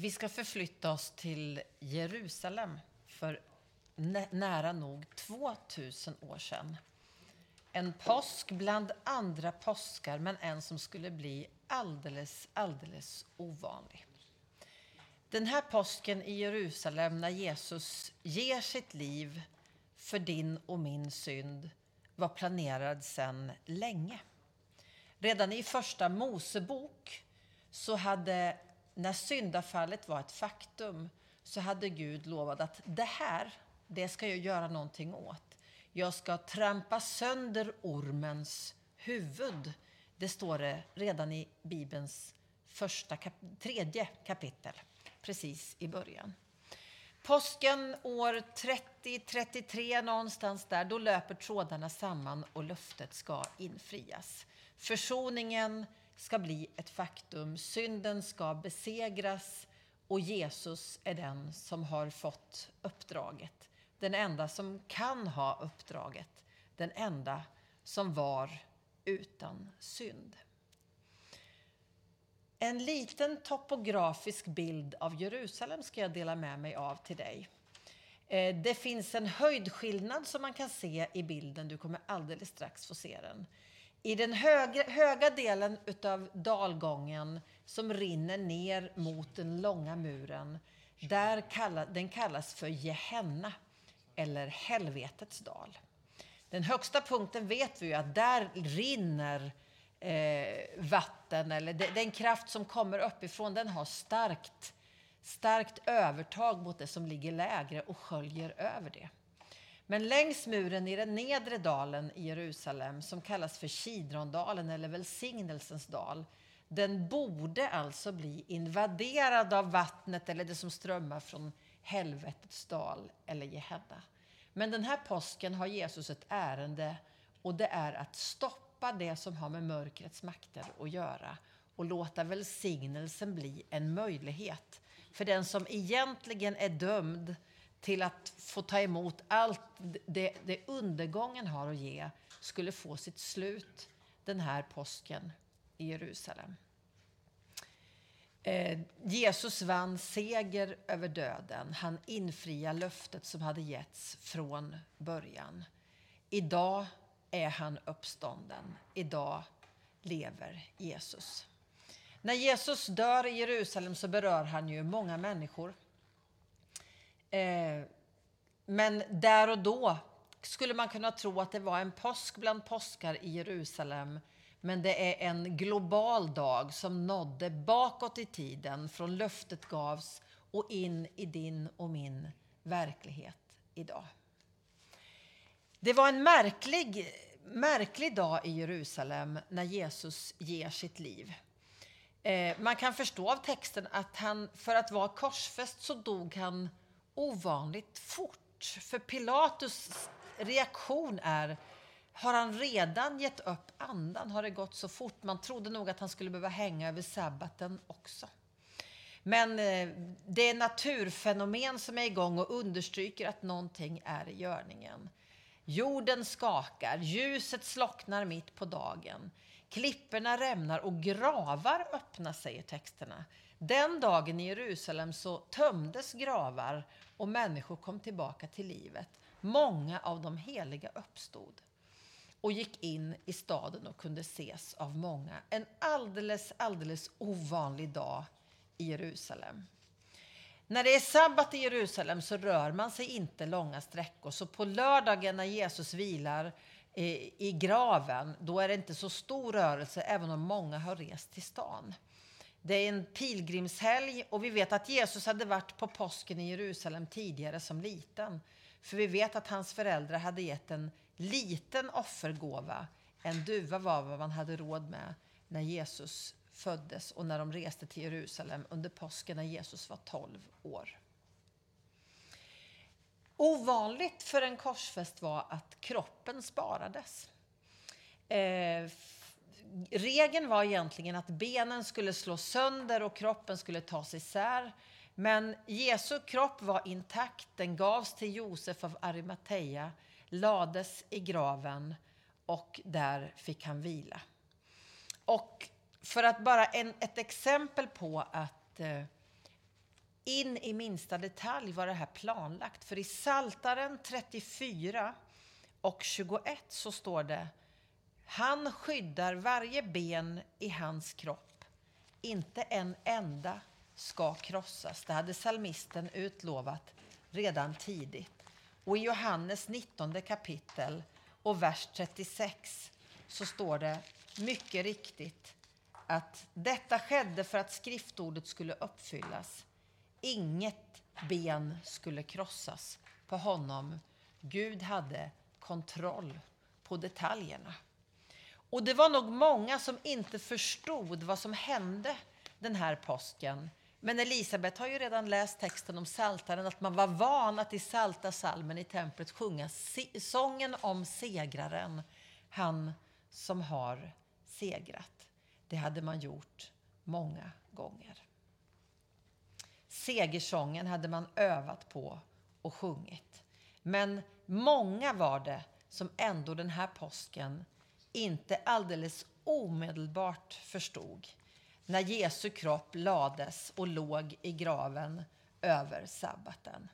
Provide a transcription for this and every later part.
Vi ska förflytta oss till Jerusalem för nära nog 2000 år sedan. En påsk bland andra påskar, men en som skulle bli alldeles, alldeles ovanlig. Den här påsken i Jerusalem när Jesus ger sitt liv för din och min synd var planerad sedan länge. Redan i första Mosebok så hade, när syndafallet var ett faktum, så hade Gud lovat att det här, det ska jag göra någonting åt. Jag ska trampa sönder ormens huvud. Det står det redan i Bibelns första kap tredje kapitel, precis i början. Påsken år 30-33 någonstans där, då löper trådarna samman och löftet ska infrias. Försoningen ska bli ett faktum, synden ska besegras och Jesus är den som har fått uppdraget. Den enda som kan ha uppdraget. Den enda som var utan synd. En liten topografisk bild av Jerusalem ska jag dela med mig av till dig. Eh, det finns en höjdskillnad som man kan se i bilden. Du kommer alldeles strax få se den. I den höga, höga delen av dalgången som rinner ner mot den långa muren, där kalla, den kallas för Gehenna eller helvetets dal. Den högsta punkten vet vi ju att där rinner eh, vatten, eller de, den kraft som kommer uppifrån, den har starkt, starkt övertag mot det som ligger lägre och sköljer över det. Men längs muren i den nedre dalen i Jerusalem, som kallas för Kidrondalen eller välsignelsens dal, den borde alltså bli invaderad av vattnet eller det som strömmar från helvetets dal eller Gehenna. Men den här påsken har Jesus ett ärende och det är att stoppa det som har med mörkrets makter att göra och låta välsignelsen bli en möjlighet för den som egentligen är dömd till att få ta emot allt det, det undergången har att ge skulle få sitt slut den här påsken i Jerusalem. Eh, Jesus vann seger över döden. Han infriade löftet som hade getts från början. Idag är han uppstånden. Idag lever Jesus. När Jesus dör i Jerusalem så berör han ju många människor. Eh, men där och då skulle man kunna tro att det var en påsk bland påskar i Jerusalem. Men det är en global dag som nådde bakåt i tiden från löftet gavs och in i din och min verklighet idag. Det var en märklig, märklig dag i Jerusalem när Jesus ger sitt liv. Eh, man kan förstå av texten att han, för att vara korsfäst så dog han ovanligt fort. För Pilatus reaktion är, har han redan gett upp andan? Har det gått så fort? Man trodde nog att han skulle behöva hänga över sabbaten också. Men eh, det är naturfenomen som är igång och understryker att någonting är i görningen. Jorden skakar, ljuset slocknar mitt på dagen. Klipporna rämnar och gravar öppnas, säger texterna. Den dagen i Jerusalem så tömdes gravar och människor kom tillbaka till livet. Många av de heliga uppstod och gick in i staden och kunde ses av många. En alldeles, alldeles ovanlig dag i Jerusalem. När det är sabbat i Jerusalem så rör man sig inte långa sträckor. Så på lördagen när Jesus vilar eh, i graven, då är det inte så stor rörelse även om många har rest till stan. Det är en pilgrimshelg och vi vet att Jesus hade varit på påsken i Jerusalem tidigare som liten. För vi vet att hans föräldrar hade gett en liten offergåva. En duva var vad man hade råd med när Jesus föddes och när de reste till Jerusalem under påsken när Jesus var 12 år. Ovanligt för en korsfäst var att kroppen sparades. Eh, regeln var egentligen att benen skulle slås sönder och kroppen skulle tas isär. Men Jesu kropp var intakt. Den gavs till Josef av Arimathea, lades i graven och där fick han vila. Och för att bara en, ett exempel på att eh, In i minsta detalj var det här planlagt. För i Saltaren 34 och 21 så står det han skyddar varje ben i hans kropp. Inte en enda ska krossas. Det hade salmisten utlovat redan tidigt. Och i Johannes 19 kapitel och vers 36 så står det mycket riktigt att detta skedde för att skriftordet skulle uppfyllas. Inget ben skulle krossas på honom. Gud hade kontroll på detaljerna. Och det var nog många som inte förstod vad som hände den här påsken. Men Elisabet har ju redan läst texten om saltaren att man var van att i salta salmen i templet sjunga sången om segraren, han som har segrat. Det hade man gjort många gånger. Segersången hade man övat på och sjungit. Men många var det som ändå den här påsken inte alldeles omedelbart förstod när Jesu kropp lades och låg i graven över sabbaten.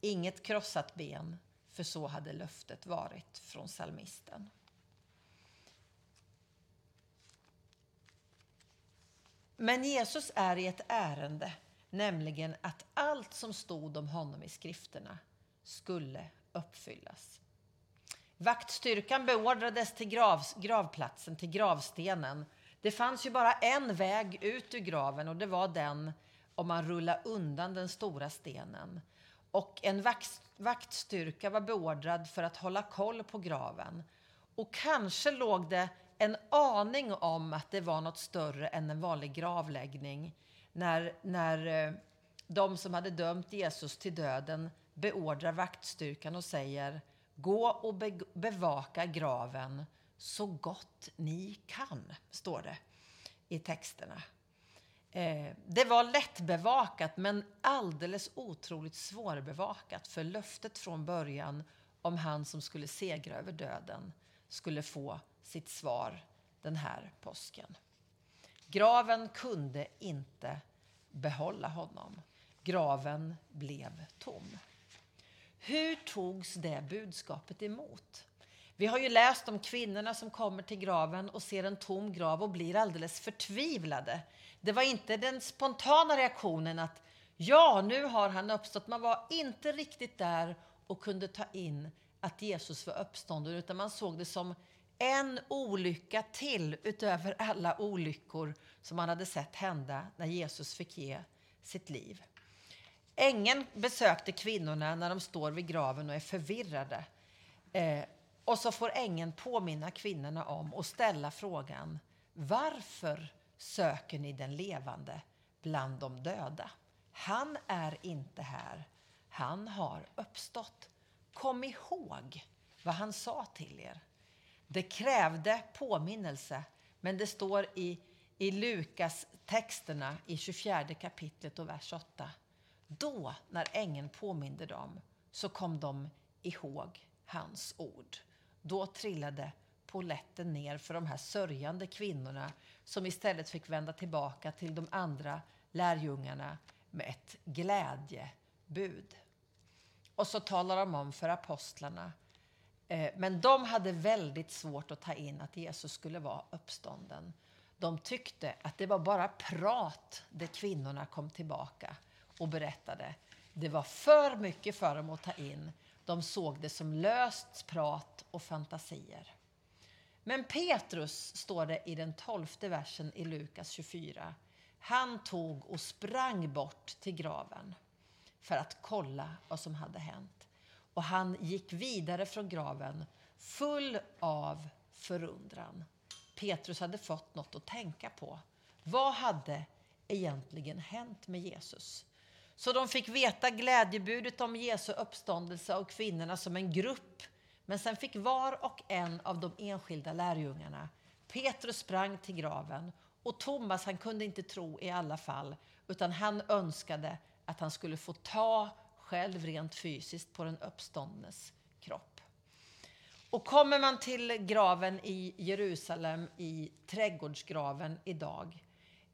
Inget krossat ben, för så hade löftet varit från salmisten. Men Jesus är i ett ärende, nämligen att allt som stod om honom i skrifterna skulle uppfyllas. Vaktstyrkan beordrades till gravs, gravplatsen, till gravstenen. Det fanns ju bara en väg ut ur graven och det var den om man rullade undan den stora stenen. Och en vakt, vaktstyrka var beordrad för att hålla koll på graven. Och kanske låg det en aning om att det var något större än en vanlig gravläggning när, när eh, de som hade dömt Jesus till döden beordrar vaktstyrkan och säger Gå och be bevaka graven så gott ni kan, står det i texterna. Eh, det var lättbevakat men alldeles otroligt svårbevakat för löftet från början om han som skulle segra över döden skulle få sitt svar den här påsken. Graven kunde inte behålla honom. Graven blev tom. Hur togs det budskapet emot? Vi har ju läst om kvinnorna som kommer till graven och ser en tom grav och blir alldeles förtvivlade. Det var inte den spontana reaktionen att ja, nu har han uppstått. Man var inte riktigt där och kunde ta in att Jesus var uppstånden, utan man såg det som en olycka till utöver alla olyckor som man hade sett hända när Jesus fick ge sitt liv. Ängeln besökte kvinnorna när de står vid graven och är förvirrade. Eh, och så får ängeln påminna kvinnorna om och ställa frågan Varför söker ni den levande bland de döda? Han är inte här. Han har uppstått. Kom ihåg vad han sa till er. Det krävde påminnelse, men det står i, i Lukas texterna i 24 kapitlet och vers 8. Då, när ängeln påminde dem, så kom de ihåg hans ord. Då trillade poletten ner för de här sörjande kvinnorna som istället fick vända tillbaka till de andra lärjungarna med ett glädjebud. Och så talar de om för apostlarna eh, men de hade väldigt svårt att ta in att Jesus skulle vara uppstånden. De tyckte att det var bara prat där kvinnorna kom tillbaka och berättade. Det var för mycket för dem att ta in. De såg det som löst prat och fantasier. Men Petrus, står det i den tolfte versen i Lukas 24, han tog och sprang bort till graven för att kolla vad som hade hänt och han gick vidare från graven full av förundran. Petrus hade fått något att tänka på. Vad hade egentligen hänt med Jesus? Så de fick veta glädjebudet om Jesu uppståndelse och kvinnorna som en grupp. Men sen fick var och en av de enskilda lärjungarna, Petrus sprang till graven och Thomas han kunde inte tro i alla fall, utan han önskade att han skulle få ta själv rent fysiskt på den uppståndnes kropp. Och kommer man till graven i Jerusalem, i trädgårdsgraven idag,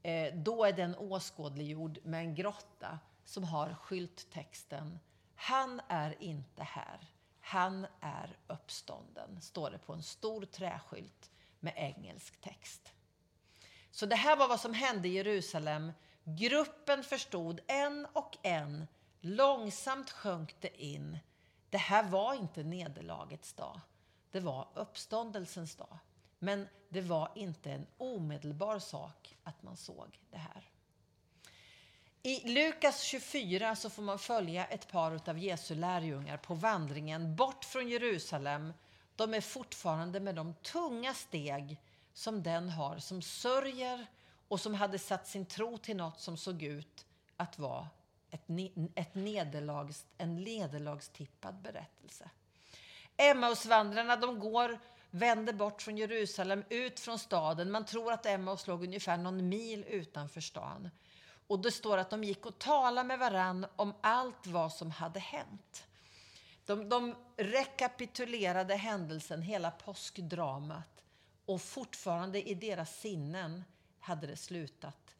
eh, då är den åskådliggjord med en grotta som har skylttexten Han är inte här. Han är uppstånden, står det på en stor träskylt med engelsk text. Så det här var vad som hände i Jerusalem. Gruppen förstod en och en. Långsamt sjönk det in. Det här var inte nederlagets dag. Det var uppståndelsens dag. Men det var inte en omedelbar sak att man såg det här. I Lukas 24 så får man följa ett par av Jesu lärjungar på vandringen bort från Jerusalem. De är fortfarande med de tunga steg som den har som sörjer och som hade satt sin tro till något som såg ut att vara ett, ett nederlags, en nederlagstippad berättelse. Emmausvandrarna de går, vänder bort från Jerusalem, ut från staden. Man tror att Emmaus låg ungefär någon mil utanför stan. Och det står att de gick och talade med varann om allt vad som hade hänt. De, de rekapitulerade händelsen, hela påskdramat. Och fortfarande i deras sinnen hade det slutat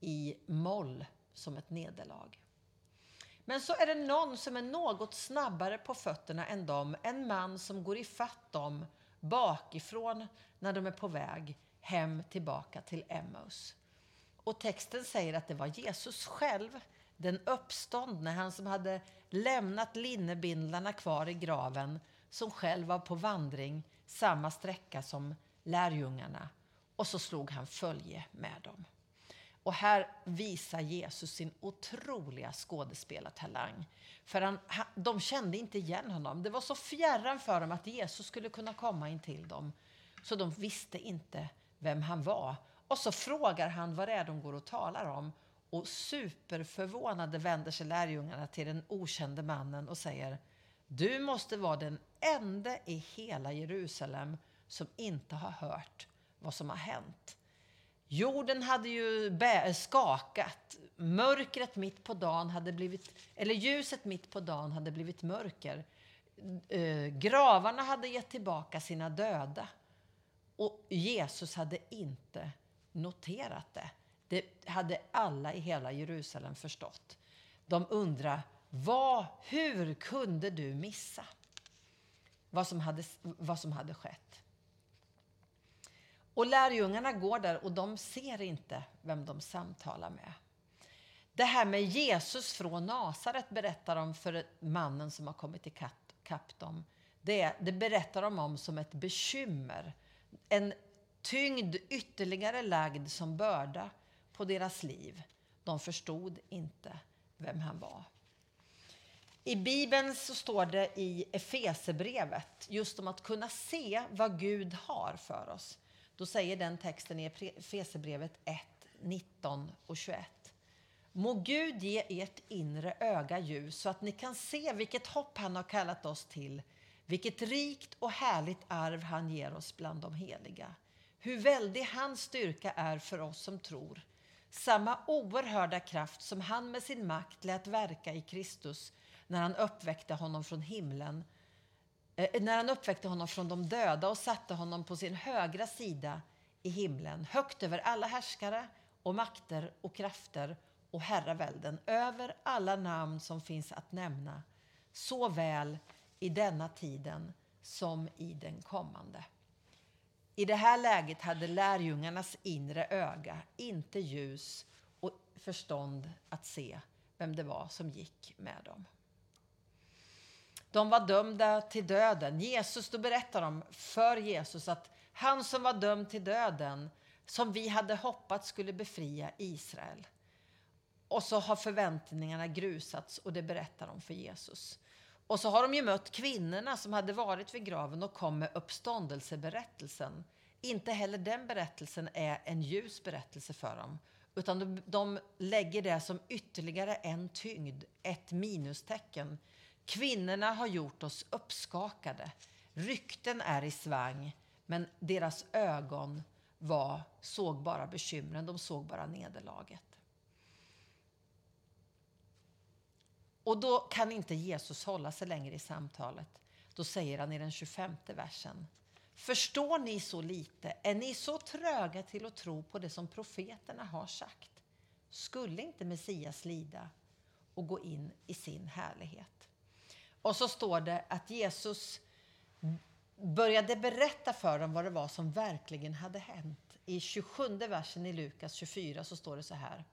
i moll som ett nederlag. Men så är det någon som är något snabbare på fötterna än dem. En man som går ifatt dem bakifrån när de är på väg hem tillbaka till Emmaus. Och texten säger att det var Jesus själv, den uppståndne, han som hade lämnat linnebindlarna kvar i graven, som själv var på vandring samma sträcka som lärjungarna. Och så slog han följe med dem. Och här visar Jesus sin otroliga skådespelartalang. För han, han, de kände inte igen honom. Det var så fjärran för dem att Jesus skulle kunna komma in till dem. Så de visste inte vem han var. Och så frågar han vad det är de går och talar om. Och superförvånade vänder sig lärjungarna till den okände mannen och säger Du måste vara den enda i hela Jerusalem som inte har hört vad som har hänt. Jorden hade ju skakat. Mörkret mitt på dagen hade blivit, eller ljuset mitt på dagen hade blivit mörker. Eh, gravarna hade gett tillbaka sina döda. Och Jesus hade inte noterat det. Det hade alla i hela Jerusalem förstått. De undrar, vad, hur kunde du missa vad som hade, vad som hade skett? Och lärjungarna går där och de ser inte vem de samtalar med. Det här med Jesus från Nasaret berättar de för mannen som har kommit ikapp dem. Det, det berättar de om som ett bekymmer. En tyngd ytterligare lagd som börda på deras liv. De förstod inte vem han var. I Bibeln så står det i Efesebrevet just om att kunna se vad Gud har för oss. Då säger den texten i Efesebrevet 1, 19 och 21. Må Gud ge ert inre öga ljus så att ni kan se vilket hopp han har kallat oss till, vilket rikt och härligt arv han ger oss bland de heliga. Hur väldig hans styrka är för oss som tror. Samma oerhörda kraft som han med sin makt lät verka i Kristus när han uppväckte honom från himlen eh, när han uppväckte honom från de döda och satte honom på sin högra sida i himlen, högt över alla härskare och makter och krafter och herravälden, över alla namn som finns att nämna, såväl i denna tiden som i den kommande. I det här läget hade lärjungarnas inre öga inte ljus och förstånd att se vem det var som gick med dem. De var dömda till döden. Jesus, då berättar de för Jesus att han som var dömd till döden, som vi hade hoppats skulle befria Israel. Och så har förväntningarna grusats och det berättar de för Jesus. Och så har de ju mött kvinnorna som hade varit vid graven och kom med uppståndelseberättelsen. Inte heller den berättelsen är en ljus berättelse för dem. Utan de, de lägger det som ytterligare en tyngd, ett minustecken Kvinnorna har gjort oss uppskakade. Rykten är i svang, men deras ögon var, såg bara bekymren, de såg bara nederlaget. Och då kan inte Jesus hålla sig längre i samtalet. Då säger han i den 25 versen. Förstår ni så lite? Är ni så tröga till att tro på det som profeterna har sagt? Skulle inte Messias lida och gå in i sin härlighet. Och så står det att Jesus började berätta för dem vad det var som verkligen hade hänt. I 27 versen i Lukas 24 så står det så här.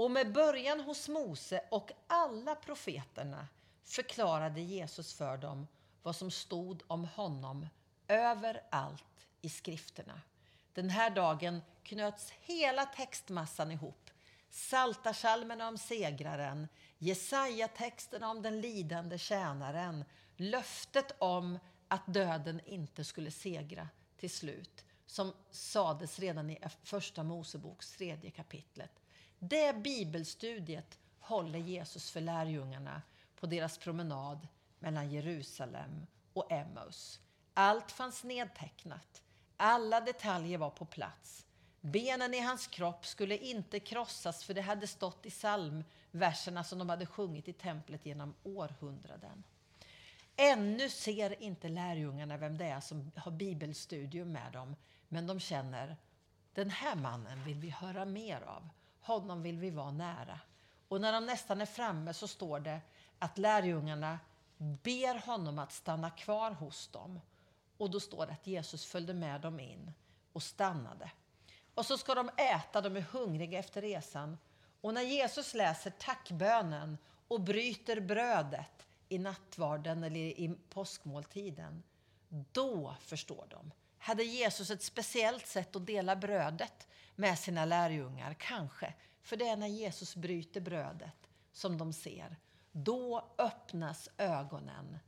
Och med början hos Mose och alla profeterna förklarade Jesus för dem vad som stod om honom överallt i skrifterna. Den här dagen knöts hela textmassan ihop. Saltarsalmerna om segraren, Jesaja-texterna om den lidande tjänaren, löftet om att döden inte skulle segra till slut, som sades redan i Första Moseboks tredje kapitlet. Det bibelstudiet håller Jesus för lärjungarna på deras promenad mellan Jerusalem och Emmaus. Allt fanns nedtecknat. Alla detaljer var på plats. Benen i hans kropp skulle inte krossas för det hade stått i psalmverserna som de hade sjungit i templet genom århundraden. Ännu ser inte lärjungarna vem det är som har bibelstudium med dem, men de känner den här mannen vill vi höra mer av. Honom vill vi vara nära. Och när de nästan är framme så står det att lärjungarna ber honom att stanna kvar hos dem. Och då står det att Jesus följde med dem in och stannade. Och så ska de äta, de är hungriga efter resan. Och när Jesus läser tackbönen och bryter brödet i nattvarden eller i påskmåltiden, då förstår de. Hade Jesus ett speciellt sätt att dela brödet med sina lärjungar? Kanske. För det är när Jesus bryter brödet som de ser. Då öppnas ögonen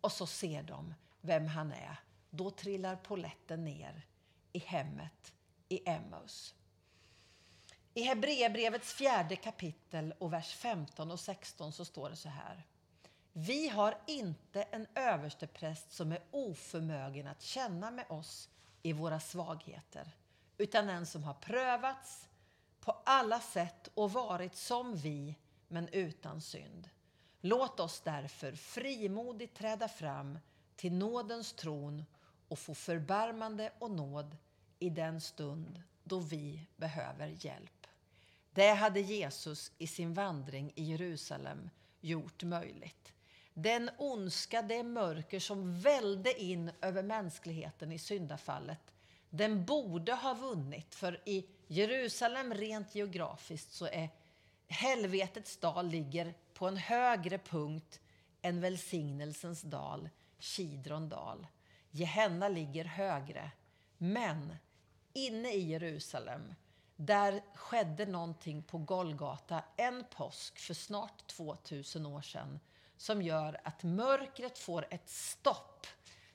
och så ser de vem han är. Då trillar poletten ner i hemmet i Emmaus. I Hebreerbrevets fjärde kapitel och vers 15 och 16 så står det så här. Vi har inte en överstepräst som är oförmögen att känna med oss i våra svagheter, utan en som har prövats på alla sätt och varit som vi, men utan synd. Låt oss därför frimodigt träda fram till nådens tron och få förbarmande och nåd i den stund då vi behöver hjälp. Det hade Jesus i sin vandring i Jerusalem gjort möjligt. Den ondska, det mörker som välde in över mänskligheten i syndafallet, den borde ha vunnit. För i Jerusalem rent geografiskt så är helvetets dal ligger på en högre punkt än välsignelsens dal, Kidron dal. Gehenna ligger högre. Men inne i Jerusalem, där skedde någonting på Golgata en påsk för snart 2000 år sedan som gör att mörkret får ett stopp.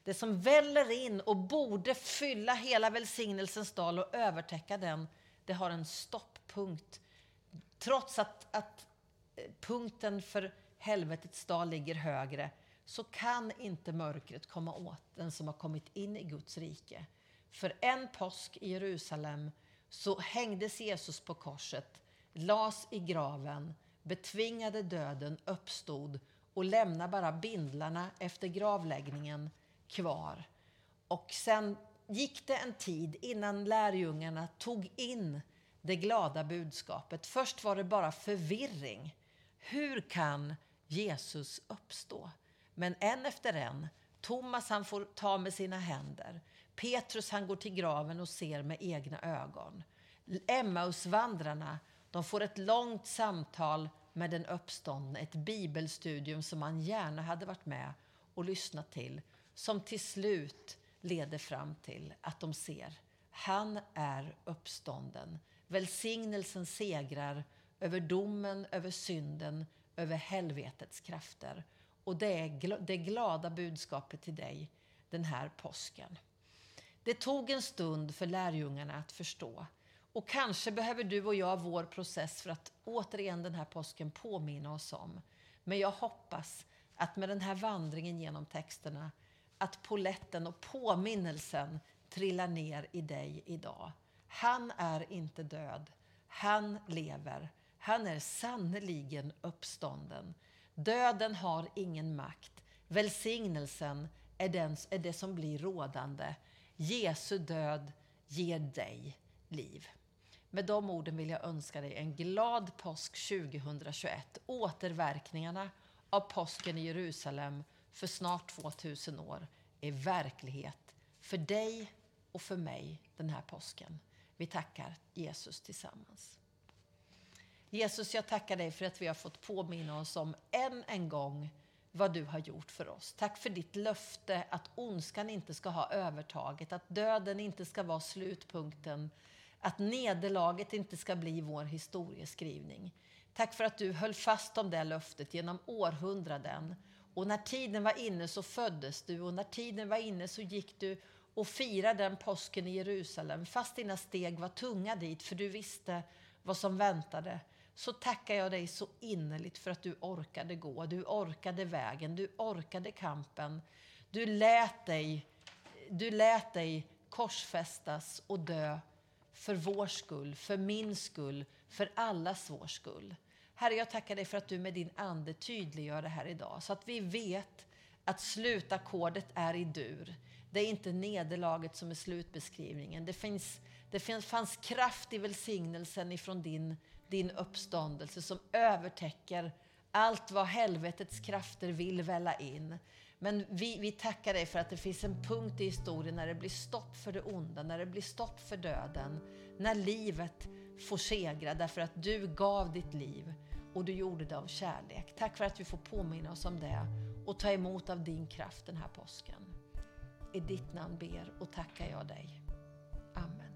Det som väller in och borde fylla hela välsignelsens dal och övertäcka den, det har en stopppunkt. Trots att, att eh, punkten för helvetets dal ligger högre så kan inte mörkret komma åt den som har kommit in i Guds rike. För en påsk i Jerusalem så hängdes Jesus på korset, las i graven, betvingade döden, uppstod och lämna bara bindlarna efter gravläggningen kvar. Och sen gick det en tid innan lärjungarna tog in det glada budskapet. Först var det bara förvirring. Hur kan Jesus uppstå? Men en efter en, Thomas han får ta med sina händer. Petrus han går till graven och ser med egna ögon. Emmausvandrarna, de får ett långt samtal med den uppståndne, ett bibelstudium som man gärna hade varit med och lyssnat till, som till slut leder fram till att de ser, han är uppstånden. Välsignelsen segrar över domen, över synden, över helvetets krafter. Och det är det glada budskapet till dig den här påsken. Det tog en stund för lärjungarna att förstå. Och kanske behöver du och jag vår process för att återigen den här påsken påminna oss om. Men jag hoppas att med den här vandringen genom texterna att poletten och påminnelsen trillar ner i dig idag. Han är inte död. Han lever. Han är sannoliken uppstånden. Döden har ingen makt. Välsignelsen är, den, är det som blir rådande. Jesu död ger dig liv. Med de orden vill jag önska dig en glad påsk 2021. Återverkningarna av påsken i Jerusalem för snart 2000 år är verklighet för dig och för mig den här påsken. Vi tackar Jesus tillsammans. Jesus, jag tackar dig för att vi har fått påminna oss om än en gång vad du har gjort för oss. Tack för ditt löfte att ondskan inte ska ha övertaget, att döden inte ska vara slutpunkten, att nederlaget inte ska bli vår historieskrivning. Tack för att du höll fast om det löftet genom århundraden. Och när tiden var inne så föddes du och när tiden var inne så gick du och firade den påsken i Jerusalem fast dina steg var tunga dit för du visste vad som väntade så tackar jag dig så innerligt för att du orkade gå, du orkade vägen, du orkade kampen. Du lät dig, du lät dig korsfästas och dö för vår skull, för min skull, för allas vår skull. Herre, jag tackar dig för att du med din ande tydliggör det här idag så att vi vet att slutackordet är i dur. Det är inte nederlaget som är slutbeskrivningen. Det, finns, det finns, fanns kraft i välsignelsen ifrån din din uppståndelse som övertäcker allt vad helvetets krafter vill välla in. Men vi, vi tackar dig för att det finns en punkt i historien när det blir stopp för det onda, när det blir stopp för döden, när livet får segra därför att du gav ditt liv och du gjorde det av kärlek. Tack för att vi får påminna oss om det och ta emot av din kraft den här påsken. I ditt namn ber och tackar jag dig. Amen.